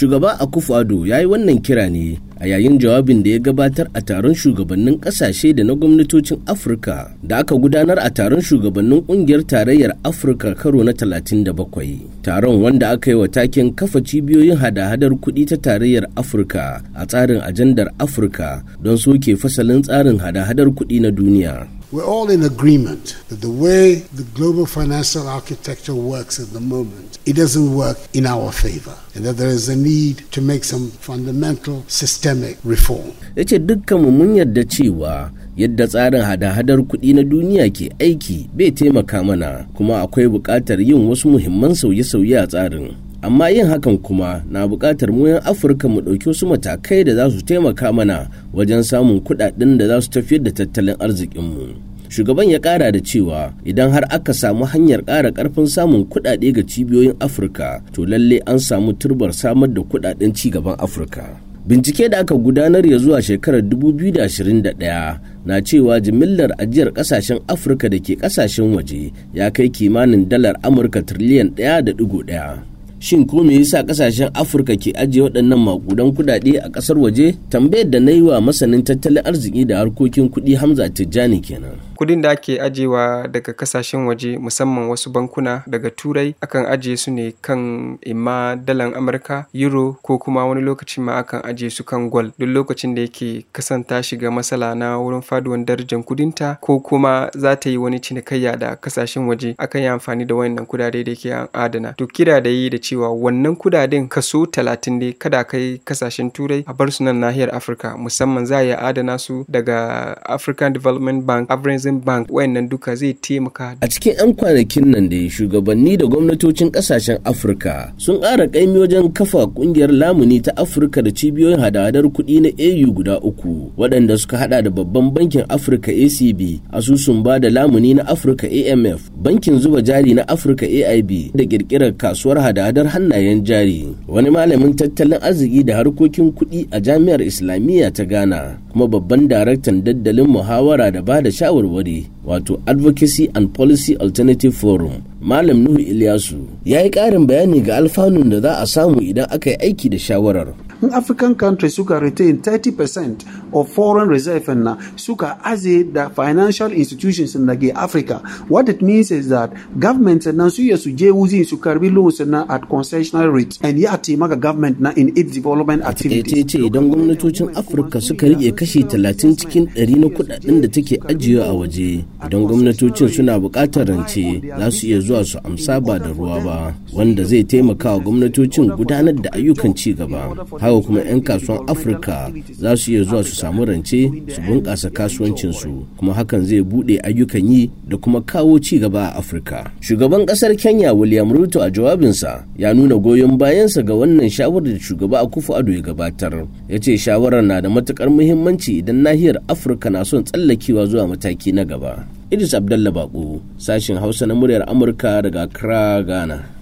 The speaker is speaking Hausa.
shugaba akufo-addo ya yi wannan kira ne a yayin jawabin da ya gabatar a taron shugabannin ƙasashe da na gwamnatocin afirka da aka gudanar a taron shugabannin ƙungiyar tarayyar afirka karo na 37 taron wanda aka yi wa taken kafa cibiyoyin hada-hadar kuɗi ta tarayyar afirka a tsarin ajandar afirka don soke fasalin tsarin hada-hadar kuɗi na duniya. We're all in agreement that the way the global financial architecture works at the moment, it doesn't work in our favor, and that there is a need to make some fundamental systemic reform. ya ce dukkanmu mun yarda cewa yadda tsarin hada-hadar kuɗi na duniya ke aiki bai taimaka mana kuma akwai buƙatar yin wasu muhimman sauye-sauye a tsarin amma yin hakan kuma na buƙatar mu 'yan afirka mu ɗauki wasu matakai da za su taimaka mana wajen samun kuɗaɗen da za su tafiyar da tattalin arzikinmu shugaban ya ƙara da cewa idan har aka samu hanyar ƙara ƙarfin samun kuɗaɗe ga cibiyoyin afirka to lalle an samu turbar samar da kuɗaɗen ci gaban afirka. Bincike da aka gudanar ya zuwa shekarar 2021 na cewa jimillar ajiyar ƙasashen afirka da ke ƙasashen waje ya kai kimanin dalar amurka triliyan 1.1 shin ko me yasa ƙasashen afirka ke ajiye waɗannan makudan kudade a ƙasar waje? Tambayar da na yi wa masanin tattalin arziki da harkokin kuɗi hamza tijjani kenan. Kuɗin da ake ajewa daga ƙasashen waje musamman wasu bankuna daga turai akan ajiye su ne kan imma dalan amurka euro ko kuma wani lokacin ma akan ajiye su kan gwal duk lokacin da yake kasanta shiga matsala na wurin faduwan darajar kudinta ko kuma za ta yi wani cinikayya da ƙasashen waje akan yi amfani da wayannan kudade da ke adana. To kira da yi da cewa wannan kuɗaɗen kaso talatin ne kada kai ƙasashen turai a bar su nan nahiyar afirka. Musamman za a iya adana su daga african development bank Afrexim bank wayannan duka zai taimaka a cikin 'yan kwanakin nan da shugabanni da gwamnatocin ƙasashen afirka sun ƙara ƙaimi wajen kafa ƙungiyar lamuni ta afirka da cibiyoyin hada-hadar kuɗi na au guda uku waɗanda suka hada da babban bankin afirka acb asusun ba da lamuni na afirka amf bankin zuba jari na afirka aib da ƙirƙirar kasuwar hada-hadar hannayen jari. Wani malamin tattalin arziki da harkokin kuɗi a jami'ar islamiyya ta ghana kuma babban daraktan daddalin muhawara da ba da shawarwari wato advocacy and policy alternative forum. Malam nuhu ilyasu ya yi ƙarin bayani ga alfanun da za a samu idan aka yi aiki da shawarar. In african countries suka retain 30% of foreign reserve na suka aze da financial institutions da ke africa. What it means is that government na su ya su je wuzi su karɓi loans na at concessional rate. And ya taimaka government na in its development activities. Ce idan gwamnatocin afirka suka riƙe kashi 30 cikin 100 na kuɗaɗen da take ajiye a waje idan gwamnatocin suna buƙatar rance za su iya zuwa su amsa ba da ruwa ba wanda zai taimaka wa gwamnatocin gudanar da ayyukan ci gaba. Haka kuma 'yan kasuwan afirka za su iya zuwa su samu rance su bunƙasa kasuwancinsu kuma hakan zai buɗe ayyukan yi da kuma kawo ci gaba a afirka. Shugaban ƙasar kenya william ruto a jawabinsa ya nuna goyon bayansa ga wannan shawarar da shugaba akufo ado ya gabatar. Ya ce shawarar na da matuƙar muhimmanci idan nahiyar afirka na son tsallakewa zuwa mataki na gaba. Idris abdallah bako sashen hausa na muryar amurka daga accra ghana.